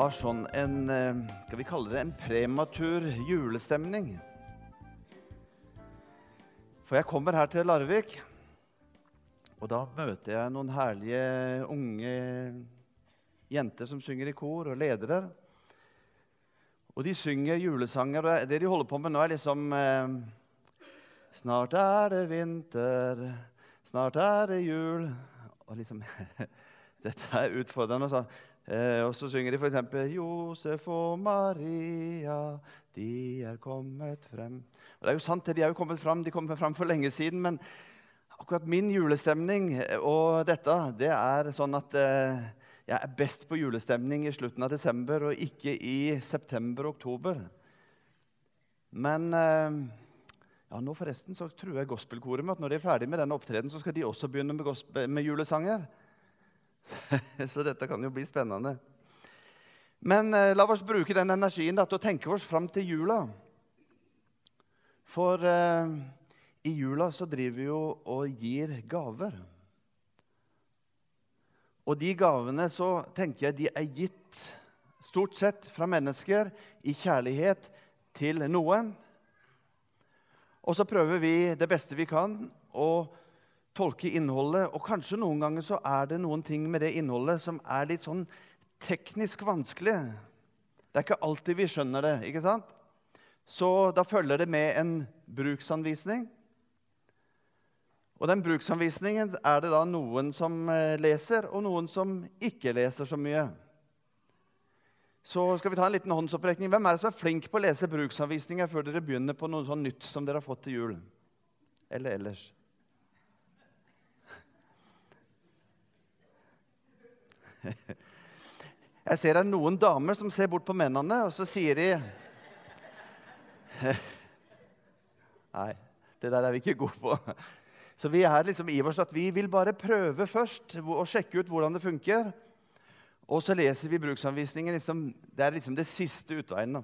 Har sånn en eh, Skal vi kalle det en prematur julestemning. For jeg kommer her til Larvik, og da møter jeg noen herlige unge jenter som synger i kor, og ledere. Og de synger julesanger. og Det de holder på med nå, er liksom eh, Snart er det vinter, snart er det jul Og liksom Dette er utfordrende. Eh, og så synger de f.eks.: Josef og Maria, de er kommet frem. Og det er jo sant, De er jo kommet frem, de kom frem for lenge siden. Men akkurat min julestemning og dette, det er sånn at eh, jeg er best på julestemning i slutten av desember og ikke i september og oktober. Men eh, ja, nå forresten så truer gospelkoret med at når de er ferdig med denne opptredenen, så skal de også begynne med, med julesanger. så dette kan jo bli spennende. Men eh, la oss bruke den energien da, til å tenke oss fram til jula. For eh, i jula så driver vi jo og gir gaver. Og de gavene så tenker jeg de er gitt stort sett fra mennesker i kjærlighet til noen. Og så prøver vi det beste vi kan å tolke innholdet. Og kanskje noen ganger så er det noen ting med det innholdet som er litt sånn teknisk vanskelig. Det er ikke alltid vi skjønner det. ikke sant? Så da følger det med en bruksanvisning. Og den bruksanvisningen er det da noen som eh, leser, og noen som ikke leser så mye. Så skal vi ta en liten håndsopprekning. Hvem er det som er flink på å lese bruksanvisninger før dere begynner på noe sånn nytt som dere har fått til jul? Eller ellers? Jeg ser det er noen damer som ser bort på mennene, og så sier de Nei, det der er vi ikke gode på. Så vi er liksom i oss at vi vil bare prøve først og sjekke ut hvordan det funker. Og så leser vi bruksanvisningen. Liksom, det er liksom det siste utveien.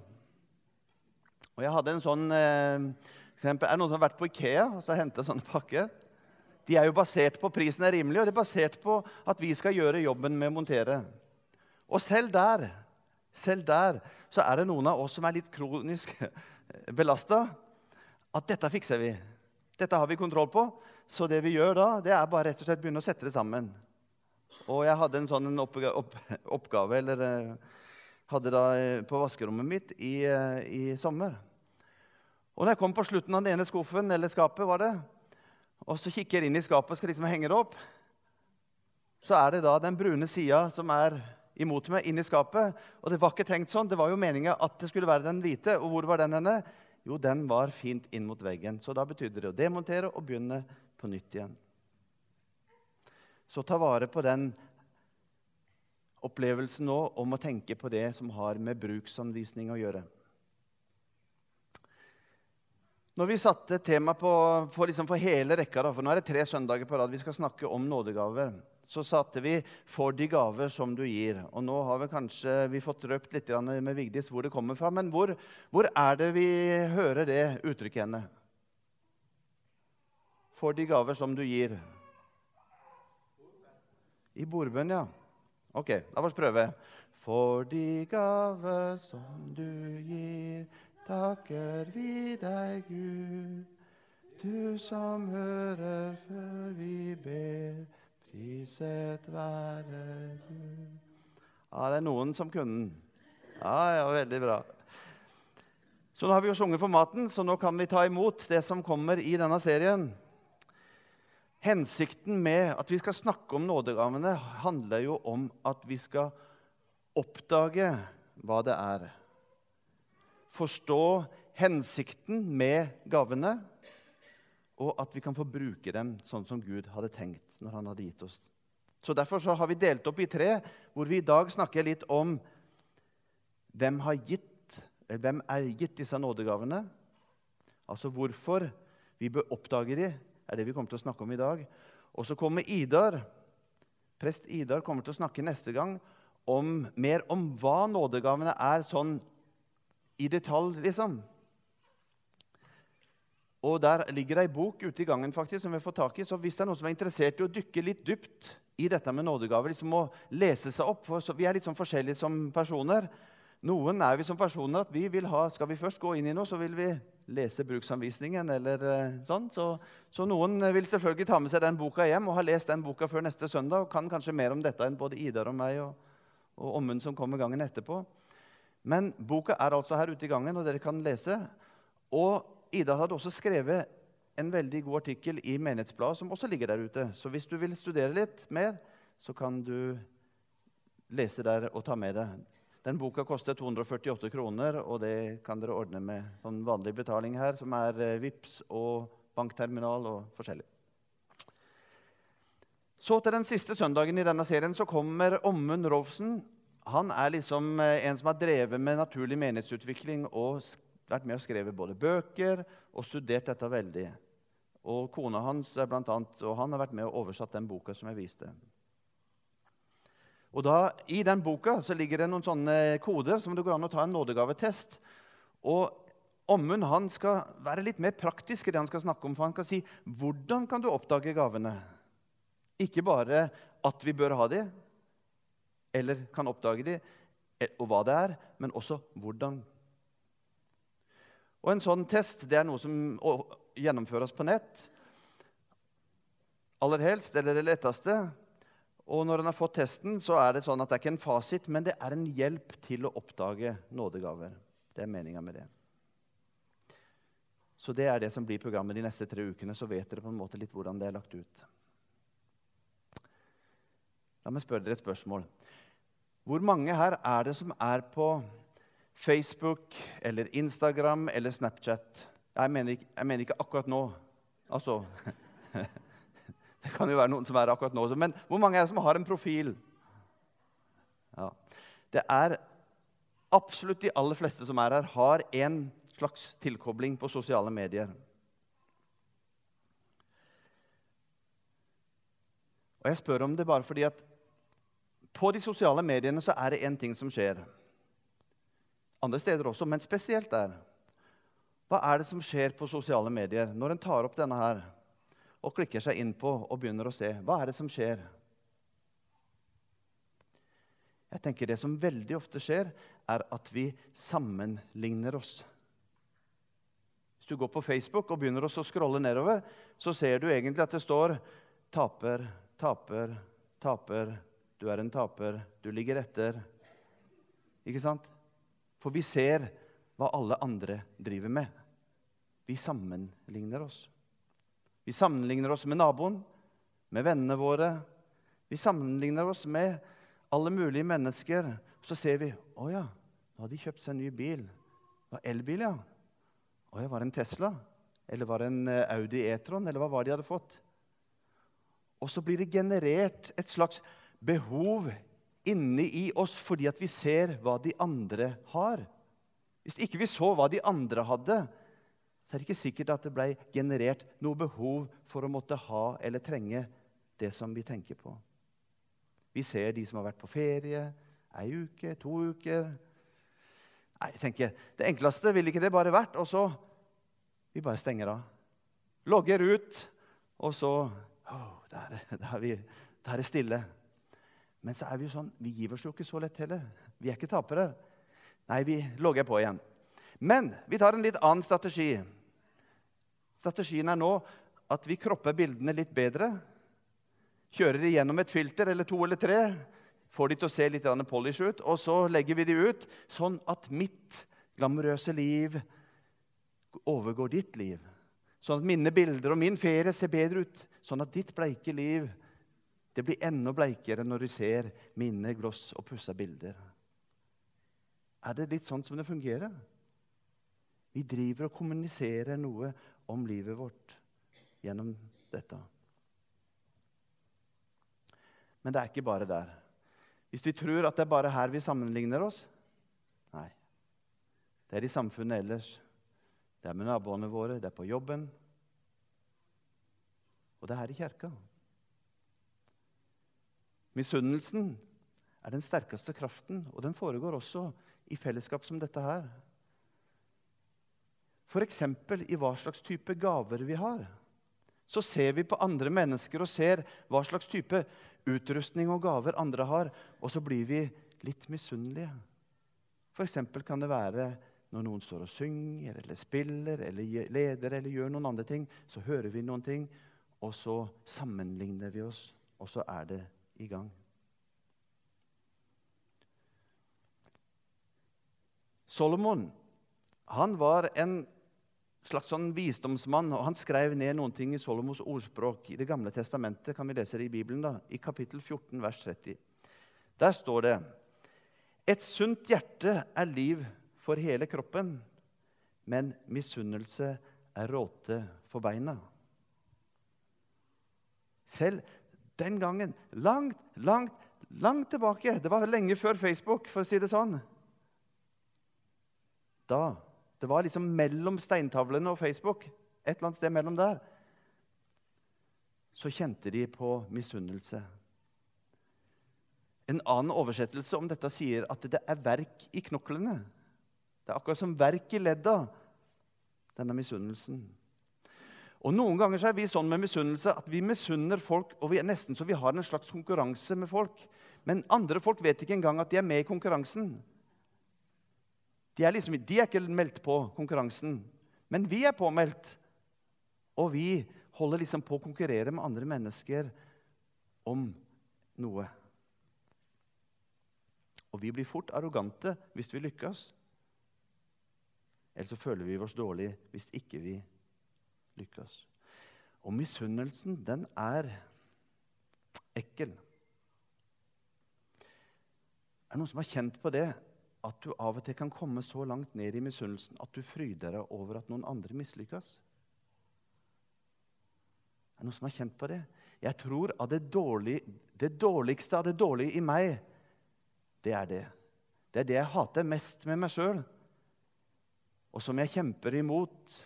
Og jeg hadde en sånn eh, eksempel. Er det noen som har vært på Ikea og så henta sånne pakker? De er jo basert på prisen er rimelig, og det er basert på at vi skal gjøre jobben med å montere. Og selv der, selv der så er det noen av oss som er litt kronisk belasta. At dette fikser vi. Dette har vi kontroll på. Så det vi gjør da, det er bare rett og slett begynne å sette det sammen. Og jeg hadde en sånn oppgave, opp, oppgave eller eh, hadde da eh, på vaskerommet mitt i, eh, i, sommer. Og når jeg kom på slutten av den ene skuffen, eller skapet, var det, og så kikker jeg inn i skapet og skal liksom henge det opp, så er det da den brune sida som er imot meg, inn i skapet. Og det var ikke tenkt sånn. Det var jo meninga at det skulle være den hvite. Og hvor var den henne? Jo, den var fint inn mot veggen. Så da betydde det å demontere og begynne på nytt igjen. Så ta vare på den opplevelsen nå om å tenke på det som har med bruksanvisning å gjøre. Når vi satte tema på, for, liksom for hele rekka, da, for nå er det tre søndager på rad vi skal snakke om nådegaver, så satte vi 'for de gaver som du gir'. Og nå har vi kanskje vi fått røpt litt med Vigdis hvor det kommer fra. Men hvor, hvor er det vi hører det uttrykket henne? For de gaver som du gir. I bordbønn, ja. Ok, la oss prøve. For de gaver som du gir, takker vi deg, Gud. Du som hører før vi ber. Priset være Gud. Ja, det er noen som kunne den. Ja, ja, veldig bra. Så nå har vi jo sunget for maten, så nå kan vi ta imot det som kommer i denne serien. Hensikten med at vi skal snakke om nådegavene, handler jo om at vi skal oppdage hva det er. Forstå hensikten med gavene, og at vi kan få bruke dem sånn som Gud hadde tenkt når han hadde gitt oss. Så Derfor så har vi delt opp i tre, hvor vi i dag snakker litt om hvem, har gitt, eller hvem er gitt disse nådegavene. Altså hvorfor vi bør oppdage de, er det vi kommer til å snakke om i dag. Og så kommer Idar, prest Idar kommer til å snakke neste gang om, mer om hva nådegavene er sånn i detalj, liksom. Og Der ligger det ei bok ute i gangen faktisk, som vi får tak i. så Hvis det er noen som er interessert i å dykke litt dypt i dette med nådegaver, liksom å lese seg opp for Vi er litt sånn forskjellige som personer. Noen er vi som personer at vi vil ha, Skal vi først gå inn i noe, så vil vi lese bruksanvisningen. eller uh, sånn. Så, så, noen vil selvfølgelig ta med seg den boka hjem og ha lest den boka før neste søndag og kan kanskje mer om dette enn både Idar og meg og, og Ommund som kommer gangen etterpå. Men boka er altså her ute i gangen, og dere kan lese. Og Ida hadde også skrevet en veldig god artikkel i Menighetsbladet, som også ligger der ute. Så hvis du vil studere litt mer, så kan du lese der og ta med deg. Den boka koster 248 kroner, og det kan dere ordne med sånn vanlig betaling her, som er eh, VIPS og bankterminal og forskjellig. Så til den siste søndagen i denne serien så kommer Ommund Rolfsen. Han er liksom eh, en som har drevet med naturlig menighetsutvikling og vært med og skrevet både bøker og studert dette veldig. Og kona hans blant annet, og han har vært med og oversatt den boka som jeg viste. Og da, I den boka så ligger det noen sånne koder som det går an å ta en nådegavetest. Og Ommund han skal være litt mer praktisk i det han skal snakke om. for Han kan si hvordan kan du oppdage gavene. Ikke bare at vi bør ha de, eller kan oppdage de, og hva det er, men også hvordan og En sånn test det er noe som gjennomføres på nett. Aller helst, eller det letteste. Og når en har fått testen, så er det sånn at det er ikke en fasit, men det er en hjelp til å oppdage nådegaver. Det er meninga med det. Så det er det som blir programmet de neste tre ukene. Så vet dere på en måte litt hvordan det er lagt ut. La meg spørre dere et spørsmål. Hvor mange her er det som er på Facebook eller Instagram eller Snapchat. Jeg mener ikke, jeg mener ikke akkurat nå. Altså Det kan jo være noen som er akkurat nå. Men hvor mange er det som har en profil? Ja. Det er absolutt de aller fleste som er her, har en slags tilkobling på sosiale medier. Og jeg spør om det bare fordi at på de sosiale mediene så er det én ting som skjer andre steder også, men spesielt der. Hva er det som skjer på sosiale medier når en tar opp denne her og klikker seg inn på og begynner å se? Hva er det som skjer? Jeg tenker Det som veldig ofte skjer, er at vi sammenligner oss. Hvis du går på Facebook og begynner å scrolle nedover, så ser du egentlig at det står 'taper, taper, taper', 'du er en taper', 'du ligger etter'. Ikke sant? For vi ser hva alle andre driver med. Vi sammenligner oss. Vi sammenligner oss med naboen, med vennene våre. Vi sammenligner oss med alle mulige mennesker. Så ser vi å ja, nå har de kjøpt seg en ny bil. Det var elbil, ja. Å ja, var det en Tesla? Eller var det en eh, Audi E-tron? Eller hva var det de hadde fått? Og så blir det generert et slags behov inni i oss fordi at vi ser hva de andre har. Hvis ikke vi så hva de andre hadde, så er det ikke sikkert at det ble generert noe behov for å måtte ha eller trenge det som vi tenker på. Vi ser de som har vært på ferie ei uke, to uker. Nei, jeg tenker, Det enkleste ville ikke det bare vært. Og så vi bare stenger av. Logger ut, og så oh, der, der, er vi, der er stille. Men så er vi jo sånn, vi gir oss jo ikke så lett heller. Vi er ikke tapere. Nei, vi logger på igjen. Men vi tar en litt annen strategi. Strategien er nå at vi kropper bildene litt bedre. Kjører de gjennom et filter eller to eller tre. Får de til å se litt polish ut. Og så legger vi de ut sånn at mitt glamorøse liv overgår ditt liv. Sånn at mine bilder og min ferie ser bedre ut. Sånn at ditt bleike liv det blir enda bleikere når du ser mine gloss og pussa bilder. Er det litt sånn som det fungerer? Vi driver og kommuniserer noe om livet vårt gjennom dette. Men det er ikke bare der. Hvis vi tror at det er bare her vi sammenligner oss Nei. Det er i samfunnet ellers. Det er med naboene våre, det er på jobben. Og det er her i kirka. Misunnelsen er den sterkeste kraften, og den foregår også i fellesskap som dette her. f.eks. i hva slags type gaver vi har. Så ser vi på andre mennesker og ser hva slags type utrustning og gaver andre har, og så blir vi litt misunnelige. F.eks. kan det være når noen står og synger eller spiller eller leder eller gjør noen andre ting, så hører vi noen ting, og så sammenligner vi oss, og så er det i gang. Solomon han var en slags sånn visdomsmann, og han skrev ned noen ting i Solomos ordspråk. I Det gamle testamentet kan vi lese det i Bibelen, da, i kapittel 14, vers 30. Der står det Et sunt hjerte er liv for hele kroppen, men misunnelse er råte for beina. Selv den gangen, langt, langt, langt tilbake Det var lenge før Facebook, for å si det sånn. Da det var liksom mellom steintavlene og Facebook. Et eller annet sted mellom der. Så kjente de på misunnelse. En annen oversettelse om dette sier at det er verk i knoklene. Det er akkurat som verk i ledda, denne misunnelsen. Og Noen ganger så er vi sånn med misunnelse at vi misunner folk, og vi er nesten så vi har en slags konkurranse med folk. Men andre folk vet ikke engang at de er med i konkurransen. De er, liksom, de er ikke meldt på konkurransen, men vi er påmeldt. Og vi holder liksom på å konkurrere med andre mennesker om noe. Og vi blir fort arrogante hvis vi lykkes. Eller så føler vi oss dårlig hvis ikke vi lykkes. Og misunnelsen, den er ekkel. Er det noen som har kjent på det? at du av og til kan komme så langt ned i misunnelsen at du fryder deg over at noen andre mislykkes? Er det noen som har kjent på det? Jeg tror at det, dårlig, det dårligste av det dårlige i meg, det er det. Det er det jeg hater mest med meg sjøl, og som jeg kjemper imot,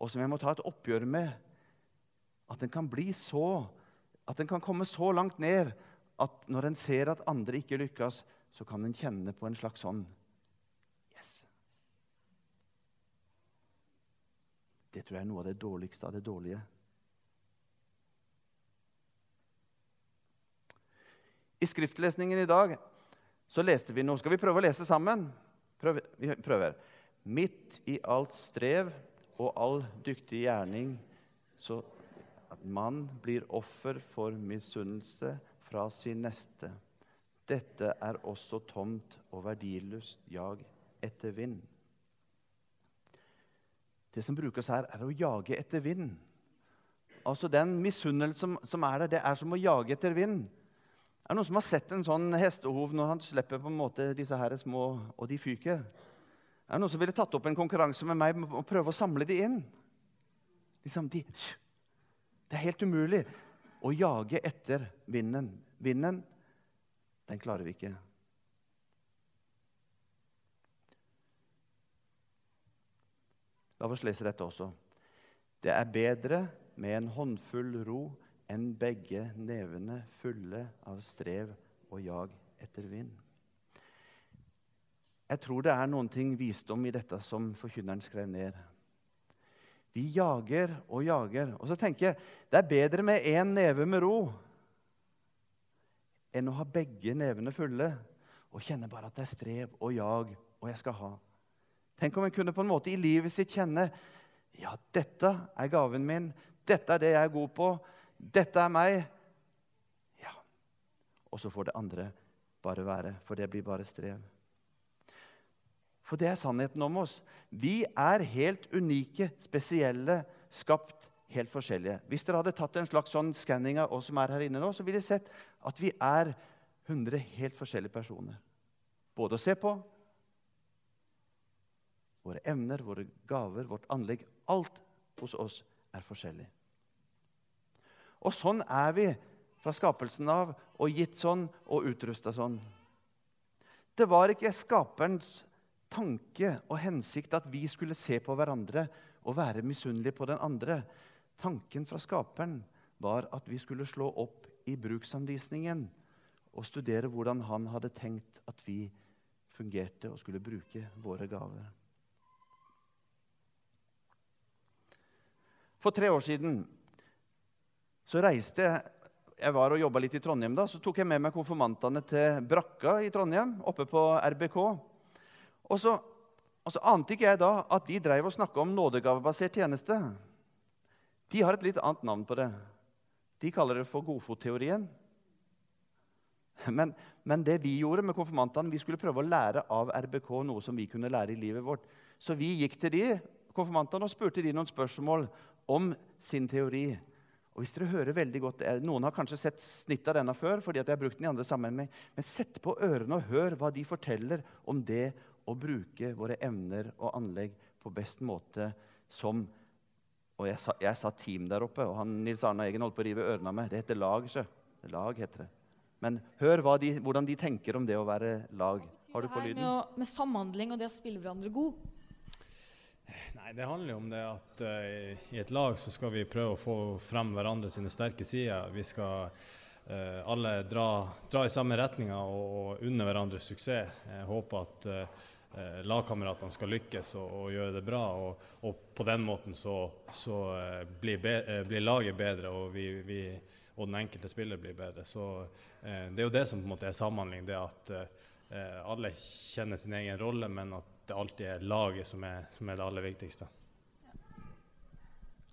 og som jeg må ta et oppgjør med. At den kan bli så At den kan komme så langt ned at når en ser at andre ikke lykkes, så kan en kjenne på en slags sånn Yes. Det tror jeg er noe av det dårligste av det dårlige. I skriftlesningen i dag så leste vi noe. Skal vi prøve å lese sammen? Prøv, vi prøver. Midt i alt strev og all dyktig gjerning, så man blir offer for misunnelse fra sin neste. Dette er også tomt og verdiløst jag etter vind. Det som brukes her, er å jage etter vind. Altså Den misunnelsen som, er der, det er som å jage etter vind. Er det noen som har sett en sånn hestehov når han slipper på en måte disse her små, og de fyker? Er det noen som ville tatt opp en konkurranse med meg og prøve å samle de inn? Liksom, de, det er helt umulig å jage etter vinden. Vinden den klarer vi ikke. La oss lese dette også. Det er bedre med en håndfull ro enn begge nevene fulle av strev og jag etter vind. Jeg tror det er noen ting visdom i dette som forkynneren skrev ned. Vi jager og jager. Og så tenker jeg det er bedre med én neve med ro enn å ha begge nevene fulle og kjenne bare at det er strev og jag og jeg skal ha. Tenk om en kunne på en måte i livet sitt kjenne ja, dette er gaven min, dette er det jeg er god på, dette er meg. Ja. Og så får det andre bare være, for det blir bare strev. For det er sannheten om oss. Vi er helt unike, spesielle, skapt helt forskjellige. Hvis dere hadde tatt en slags sånn skanning av oss som er her inne nå, så ville dere sett at vi er 100 helt forskjellige personer. Både å se på, våre evner, våre gaver, vårt anlegg Alt hos oss er forskjellig. Og sånn er vi fra skapelsen av, og gitt sånn og utrusta sånn. Det var ikke skaperens tanke og hensikt at vi skulle se på hverandre og være misunnelige på den andre. Tanken fra skaperen var at vi skulle slå opp i bruksanvisningen og studere hvordan han hadde tenkt at vi fungerte og skulle bruke våre gaver. For tre år siden så reiste jeg Jeg var og jobba litt i Trondheim. da, Så tok jeg med meg konfirmantene til Brakka i Trondheim, oppe på RBK. Og så, og så ante ikke jeg da at de drev og snakka om nådegavebasert tjeneste. De har et litt annet navn på det. De kaller det for godfotteorien. Men, men, det vi gjorde med konfirmantene, vi skulle prøve å lære av RBK noe som vi kunne lære i livet vårt. Så vi gikk til de konfirmantene og spurte de noen spørsmål om sin teori. Og hvis dere hører veldig godt, Noen har kanskje sett snitt av denne før, fordi jeg har brukt den i andre sammenheng, men sett på ørene og hør hva de forteller om det å bruke våre evner og anlegg på best måte som Og jeg sa, jeg sa team der oppe, og han, Nils Arne Eggen holdt på å rive ørene av meg. Det heter lag, sjø. Lag heter det. Men hør de, hvordan de tenker om det å være lag. Har du på lyden? Med, å, med samhandling og det å spille hverandre god? Nei, Det handler jo om det at uh, i et lag så skal vi prøve å få frem hverandre sine sterke sider. Vi skal uh, alle dra, dra, i samme retninger og, og unne hverandre suksess. Jeg håper at uh, lagkameratene skal lykkes og, og, gjøre det bra. Og, og på den måten så, så blir, be, blir, laget bedre, og vi, vi og den enkelte spiller blir bedre. Så eh, Det er jo det som på en måte er samhandling. Det at eh, alle kjenner sin egen rolle, men at det alltid er laget som er, som er det aller viktigste.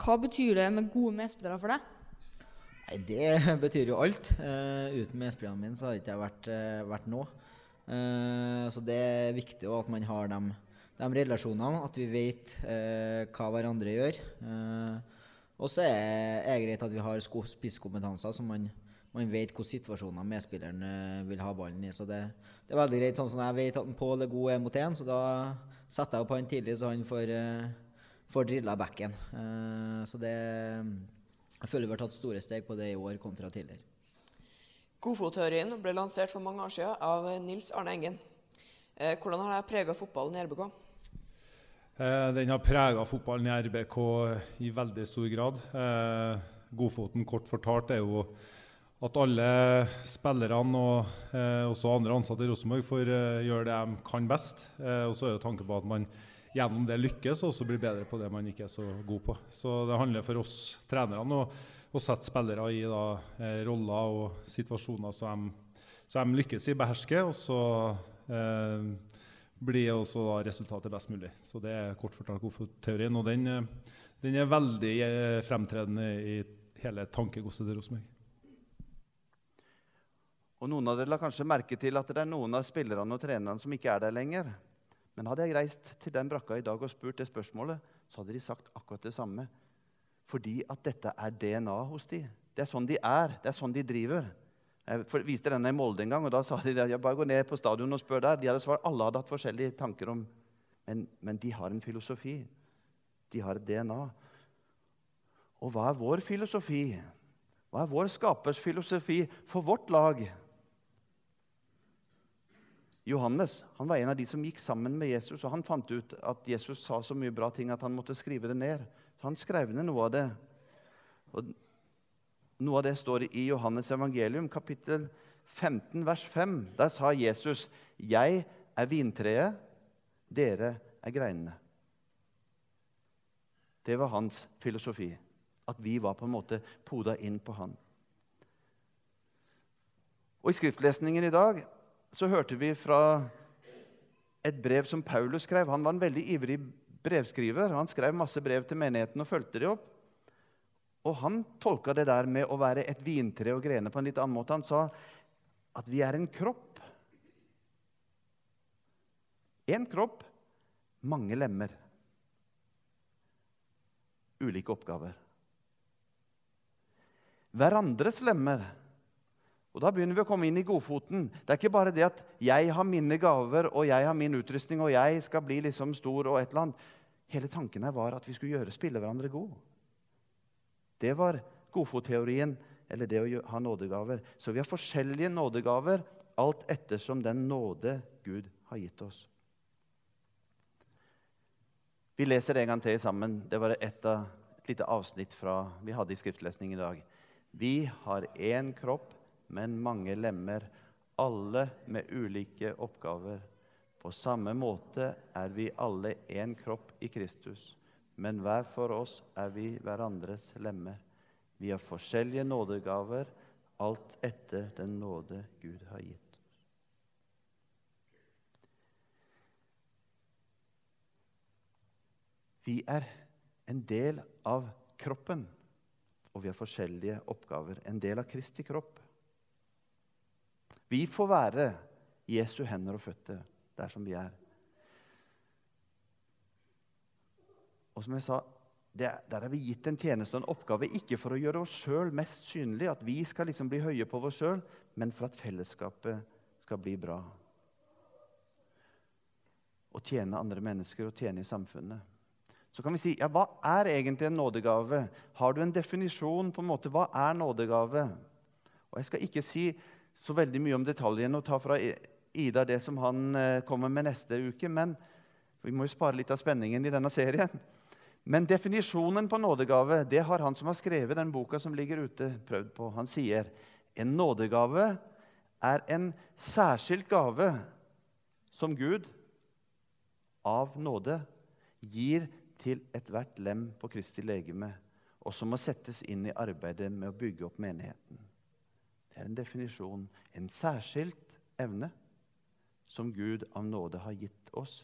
Hva betyr det med gode medspillere for deg? Nei, Det betyr jo alt. Uh, uten medspillerne mine så hadde ikke jeg vært, uh, vært nå. Uh, så det er viktig at man har de, de relasjonene, at vi vet hva hverandre gjør. Uh, og så er det greit at vi har spisskompetanser, så man, man vet hvilke situasjoner medspilleren vil ha ballen i. Så det, det, er veldig greit. Sånn som jeg vet at Pål er god én mot én, så da setter jeg opp han tidlig, så han får, får drilla backen. Uh, så det Jeg føler vi har tatt store steg på det i år kontra tidligere. Godfotteorien ble lansert for mange år siden av Nils Arne Engen. hvordan har det prega fotballen i RBK? Eh, den har prega fotballen i RBK i veldig stor grad. Eh, Godfoten kort fortalt er jo at alle spillerne og eh, også andre ansatte i Rosenborg får gjøre det de kan best. og så er det tanken på at man gjennom det lykkes og også blir bedre på det man ikke er så god på. Så det handler for oss trenerne å sette spillere i da, roller og situasjoner som de, som de lykkes i, behersker. Og så eh, blir også resultatet best mulig. Så Det er kort fortalt godfotteorien. Og den, eh, den, er veldig eh, fremtredende i hele tankegodset til Rosenborg. Og Noen av dere la kanskje merke til at det er noen av spillerne og trenerne som ikke er der lenger. Men hadde jeg reist til den brakka i dag og spurt det spørsmålet, så hadde de sagt akkurat det samme. Fordi at dette er DNA hos de. Det er sånn de er. Det er sånn de driver. Jeg viste denne i Molde en gang, og da sa de at jeg bare gå ned på stadion og spør der. De hadde svar. Alle hadde hatt forskjellige tanker om men, men de har en filosofi. De har et DNA. Og hva er vår filosofi? Hva er vår skapers filosofi for vårt lag? Johannes han var en av de som gikk sammen med Jesus, og han fant ut at Jesus sa så mye bra ting at han måtte skrive det ned. Han skrev ned noe av det. Og noe av det står i Johannes evangelium, kapittel 15, vers 5. Der sa Jesus, 'Jeg er vintreet, dere er greinene'. Det var hans filosofi. At vi var på en måte poda inn på han. Og I skriftlesningen i dag så hørte vi fra et brev som Paulus skrev. Han var en veldig ivrig brevskriver. Han skrev masse brev til menigheten og fulgte de opp. Og han tolka det der med å være et vintre og grene på en litt annen måte. Han sa at vi er en kropp. Én kropp, mange lemmer. Ulike oppgaver. Hverandres lemmer. Og Da begynner vi å komme inn i godfoten. Det er ikke bare det at jeg har mine gaver og jeg har min utrustning og jeg skal bli liksom stor og et eller annet. Hele tanken her var at vi skulle gjøre spille hverandre god. Det var godfotteorien, eller det å ha nådegaver. Så vi har forskjellige nådegaver alt ettersom den nåde Gud har gitt oss. Vi leser en gang til sammen. Det var et, av, et lite avsnitt fra vi hadde i skriftlesning i dag. Vi har én kropp, men mange lemmer, alle med ulike oppgaver. På samme måte er vi alle én kropp i Kristus men hver for oss er vi hverandres lemmer. Vi har forskjellige nådegaver, alt etter den nåde Gud har gitt. Vi er en del av kroppen, og vi har forskjellige oppgaver. En del av Kristi kropp. Vi får være Jesu hender og føtter der som vi er. Og som jeg sa, der er vi gitt en tjeneste og en oppgave ikke for å gjøre oss sjøl mest synlig, at vi skal liksom bli høye på oss sjøl, men for at fellesskapet skal bli bra. Å tjene andre mennesker og tjene i samfunnet. Så kan vi si ja, hva er egentlig en nådegave? Har du en definisjon på en måte, Hva er nådegave? Og Jeg skal ikke si så veldig mye om detaljene og ta fra Ida det som han eh, kommer med neste uke, men vi må jo spare litt av spenningen i denne serien. Men definisjonen på nådegave det har han som har skrevet den boka som ligger ute, prøvd på. Han sier en nådegave er en særskilt gave som Gud av nåde gir til ethvert lem på Kristi legeme, og som må settes inn i arbeidet med å bygge opp menigheten. Er en definisjon, en særskilt evne som Gud av nåde har gitt oss.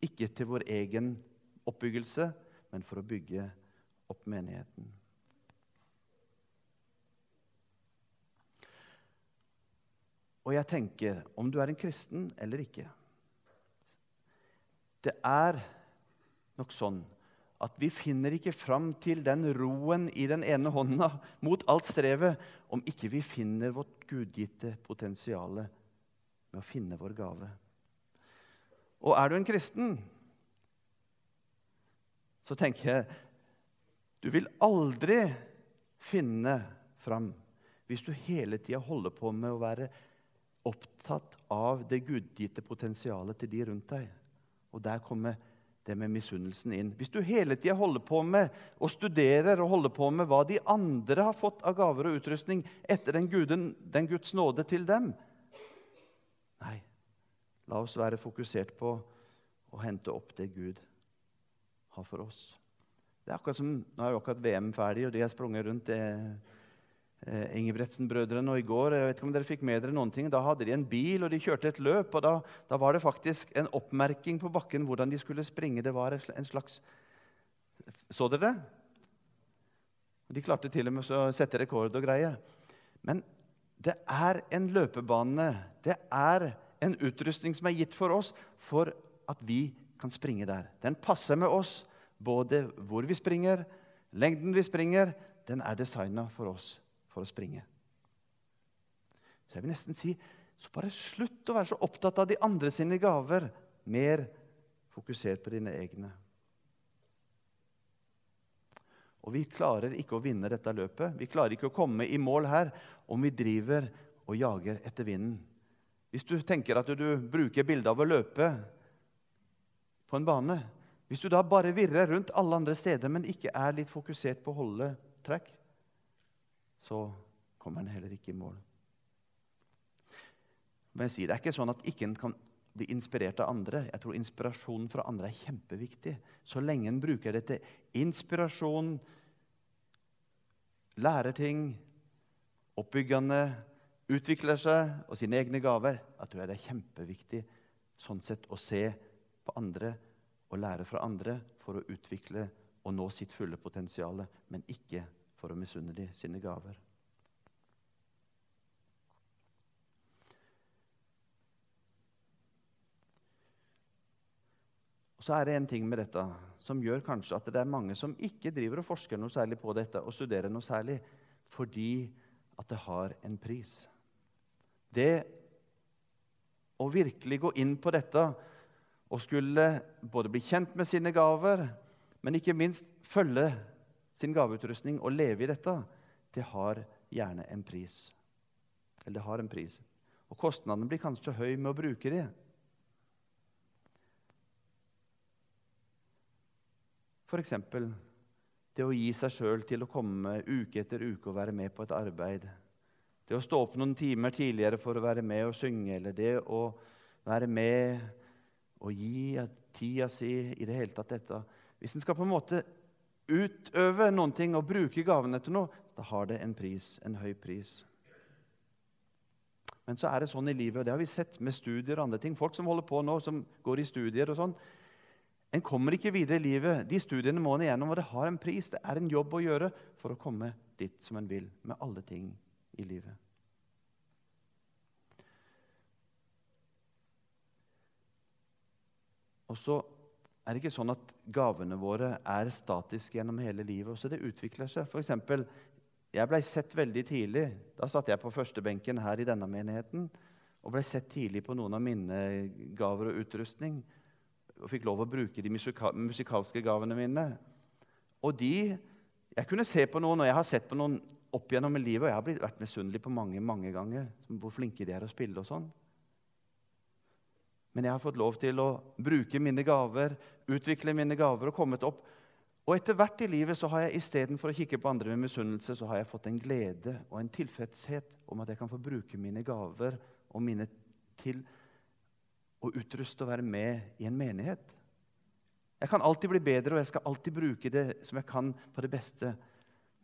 Ikke til vår egen oppbyggelse, men for å bygge opp menigheten. Og jeg tenker, om du er en kristen eller ikke Det er nok sånn at vi finner ikke fram til den roen i den ene hånda mot alt strevet om ikke vi finner vårt gudgitte potensial med å finne vår gave. Og er du en kristen, så tenker jeg du vil aldri finne fram hvis du hele tida holder på med å være opptatt av det gudgitte potensialet til de rundt deg. Og der kommer det med misunnelsen inn. Hvis du hele tida holder på med og studerer og holder på med hva de andre har fått av gaver og utrustning etter den, guden, den Guds nåde til dem Nei, la oss være fokusert på å hente opp det Gud har for oss. Det er akkurat som, Nå er jo akkurat VM ferdig, og de har sprunget rundt. det Ingebretsen-brødrene. Og i går jeg vet ikke om dere fikk med dere noen ting, da hadde de en bil og de kjørte et løp. og Da, da var det faktisk en oppmerking på bakken hvordan de skulle springe. Det var en slags Så dere det? De klarte til og med å sette rekord og greier. Men det er en løpebane. Det er en utrustning som er gitt for oss for at vi kan springe der. Den passer med oss, både hvor vi springer, lengden vi springer. Den er designa for oss for å springe. Så jeg vil nesten si så bare slutt å være så opptatt av de andre sine gaver. Mer fokusert på dine egne. Og vi klarer ikke å vinne dette løpet. Vi klarer ikke å komme i mål her om vi driver og jager etter vinden. Hvis du tenker at du bruker bildet av å løpe på en bane Hvis du da bare virrer rundt alle andre steder, men ikke er litt fokusert på å holde trekk, så kommer en heller ikke i mål. Men jeg sier, Det er ikke sånn at ikke en kan bli inspirert av andre. Jeg tror inspirasjonen fra andre er kjempeviktig. Så lenge en bruker det til inspirasjon, lærer ting, oppbyggende, utvikler seg og sine egne gaver, jeg tror jeg det er kjempeviktig sånn sett å se på andre og lære fra andre for å utvikle og nå sitt fulle potensial, men ikke for å misunne de sine gaver. Og så er det en ting med dette som gjør kanskje at det er mange som ikke driver og forsker noe særlig på dette og studerer noe særlig, fordi at det har en pris. Det å virkelig gå inn på dette og skulle både bli kjent med sine gaver, men ikke minst følge sin gaveutrustning og leve i dette, det har gjerne en pris. Eller det har en pris. Og kostnadene blir kanskje høy med å bruke det. F.eks. det å gi seg sjøl til å komme uke etter uke og være med på et arbeid. Det å stå opp noen timer tidligere for å være med og synge, eller det å være med og gi tida si i det hele tatt dette. hvis en skal på en måte utøve noen ting og bruke gavene til noe, da har det en pris, en høy pris. Men så er det sånn i livet, og det har vi sett med studier og andre ting. Folk som holder på nå, som går i studier og sånn. En kommer ikke videre i livet. De studiene må en igjennom, og det har en pris. Det er en jobb å gjøre for å komme dit som en vil, med alle ting i livet. Og så er det ikke sånn at gavene våre er statiske gjennom hele livet. Også det utvikler seg. For eksempel, jeg blei sett veldig tidlig. Da satt jeg på førstebenken her i denne menigheten og blei sett tidlig på noen av mine gaver og utrustning. Og fikk lov å bruke de musikalske gavene mine. Og de Jeg kunne se på noen, og jeg har sett på noen opp gjennom livet, og jeg har vært misunnelig på mange mange ganger. Hvor flinke de er å spille og sånn. Men jeg har fått lov til å bruke mine gaver, utvikle mine gaver og kommet opp. Og etter hvert i livet så har jeg istedenfor å kikke på andre med misunnelse, så har jeg fått en glede og en tilfredshet om at jeg kan få bruke mine gaver og mine til å utruste og være med i en menighet. Jeg kan alltid bli bedre, og jeg skal alltid bruke det som jeg kan på det beste.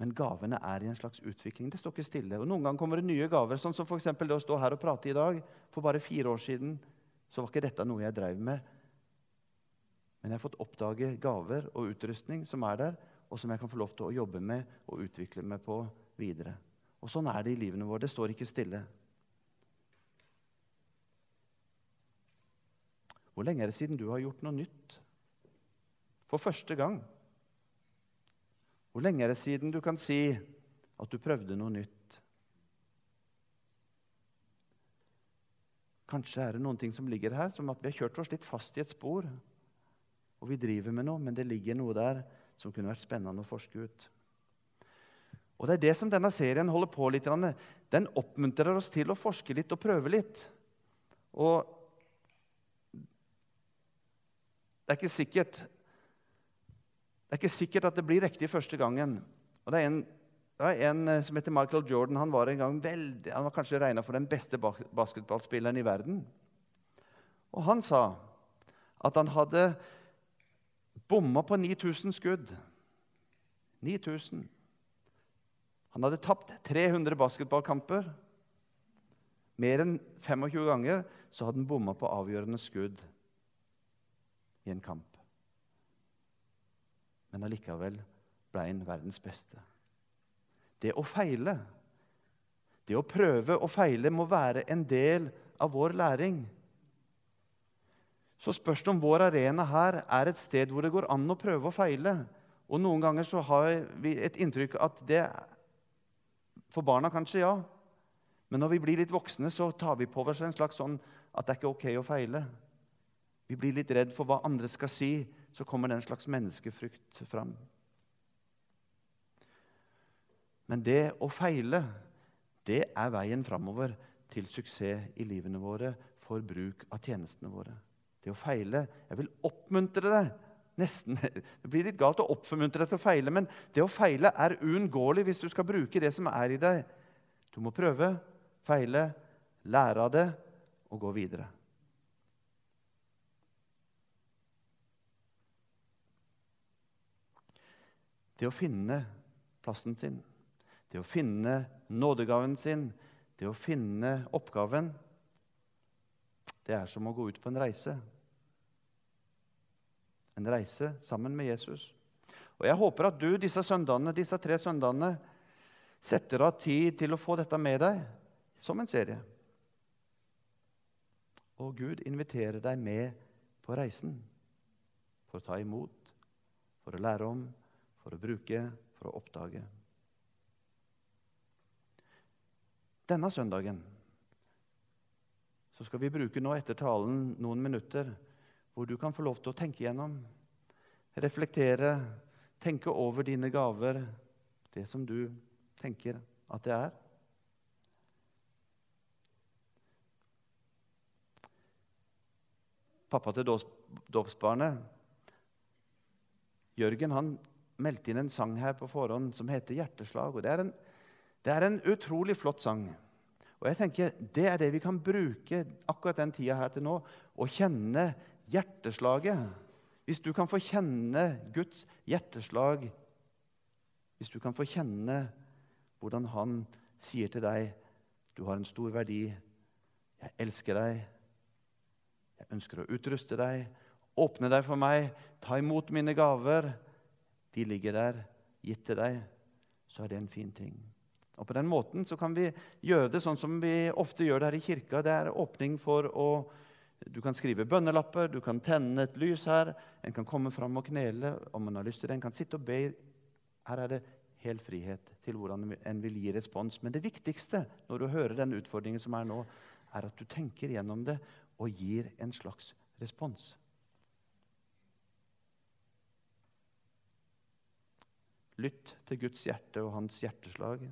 Men gavene er i en slags utvikling. Det står ikke stille. Og Noen ganger kommer det nye gaver, sånn som f.eks. det å stå her og prate i dag. For bare fire år siden så var ikke dette noe jeg drev med. Men jeg har fått oppdage gaver og utrustning som er der, og som jeg kan få lov til å jobbe med og utvikle meg på videre. Og Sånn er det i livene våre. Det står ikke stille. Hvor lenge er det siden du har gjort noe nytt? For første gang. Hvor lenge er det siden du kan si at du prøvde noe nytt? Kanskje er det noen ting som ligger her, som at vi har kjørt oss litt fast i et spor. Og vi driver med noe, men det ligger noe der som kunne vært spennende å forske ut. Og Det er det som denne serien holder på litt. Den oppmuntrer oss til å forske litt og prøve litt. Og det er ikke sikkert det er ikke sikkert at det blir riktig første gangen. Og det er en det var En eh, som heter Michael Jordan. Han var en gang veldig, han var kanskje regna for den beste basketballspilleren i verden. Og han sa at han hadde bomma på 9000 skudd. 9000. Han hadde tapt 300 basketballkamper. Mer enn 25 ganger så hadde han bomma på avgjørende skudd i en kamp. Men allikevel ble han verdens beste. Det å feile, det å prøve og feile, må være en del av vår læring. Så spørs det om vår arena her er et sted hvor det går an å prøve og feile. Og Noen ganger så har vi et inntrykk at det For barna kanskje, ja. Men når vi blir litt voksne, så tar vi på oss en slags sånn at det er ikke ok å feile. Vi blir litt redd for hva andre skal si. Så kommer den slags menneskefrykt fram. Men det å feile, det er veien framover til suksess i livene våre for bruk av tjenestene våre. Det å feile Jeg vil oppmuntre deg. Nesten, det blir litt galt å oppmuntre deg til å feile, men det å feile er uunngåelig hvis du skal bruke det som er i deg. Du må prøve, feile, lære av det og gå videre. Det å finne plassen sin det å finne nådegaven sin, det å finne oppgaven, det er som å gå ut på en reise. En reise sammen med Jesus. Og Jeg håper at du disse søndagene, disse tre søndagene setter av tid til å få dette med deg som en serie. Og Gud inviterer deg med på reisen for å ta imot, for å lære om, for å bruke, for å oppdage. Denne søndagen så skal vi bruke nå etter talen noen minutter hvor du kan få lov til å tenke gjennom, reflektere, tenke over dine gaver, det som du tenker at det er. Pappa til dåpsbarnet, Jørgen, han meldte inn en sang her på forhånd som heter 'Hjerteslag'. og Det er en det er en utrolig flott sang. Og jeg tenker, Det er det vi kan bruke akkurat den tida her til nå. Å kjenne hjerteslaget. Hvis du kan få kjenne Guds hjerteslag, hvis du kan få kjenne hvordan Han sier til deg du har en stor verdi, jeg elsker deg, jeg ønsker å utruste deg, åpne deg for meg, ta imot mine gaver, de ligger der, gitt til deg, så er det en fin ting. Og På den måten så kan vi gjøre det sånn som vi ofte gjør det her i kirka. Det er åpning for å Du kan skrive bønnelapper, du kan tenne et lys her. En kan komme fram og knele om en har lyst til det. En kan sitte og be. Her er det hel frihet til hvordan en vil gi respons. Men det viktigste når du hører den utfordringen som er nå, er at du tenker gjennom det og gir en slags respons. Lytt til Guds hjerte og hans hjerteslag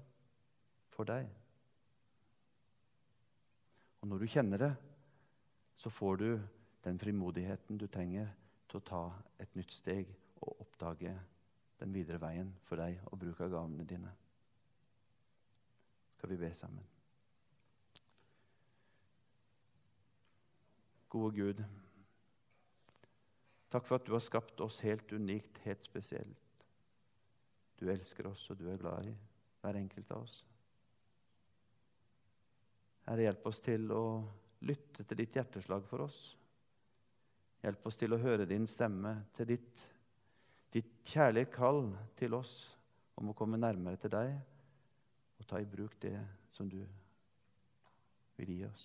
for deg. Og når du kjenner det, så får du den frimodigheten du trenger til å ta et nytt steg og oppdage den videre veien for deg og bruk av gavene dine. Skal vi be sammen? Gode Gud, takk for at du har skapt oss helt unikt, helt spesielt. Du elsker oss, og du er glad i hver enkelt av oss. Herre, hjelp oss til å lytte til ditt hjerteslag for oss. Hjelp oss til å høre din stemme, til ditt, ditt kjærlige kall til oss om å komme nærmere til deg og ta i bruk det som du vil gi oss.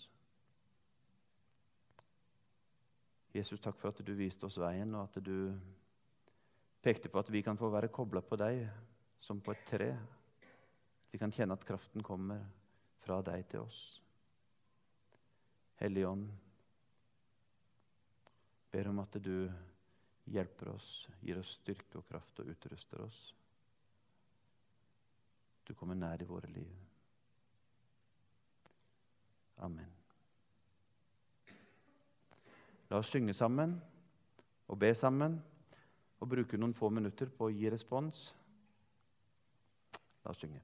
Jesus, takk for at du viste oss veien, og at du pekte på at vi kan få være kobla på deg som på et tre. Vi kan kjenne at kraften kommer fra deg til oss. Hellige Ånd, ber om at du hjelper oss, gir oss styrke og kraft og utruster oss. Du kommer nær i våre liv. Amen. La oss synge sammen og be sammen og bruke noen få minutter på å gi respons. La oss synge.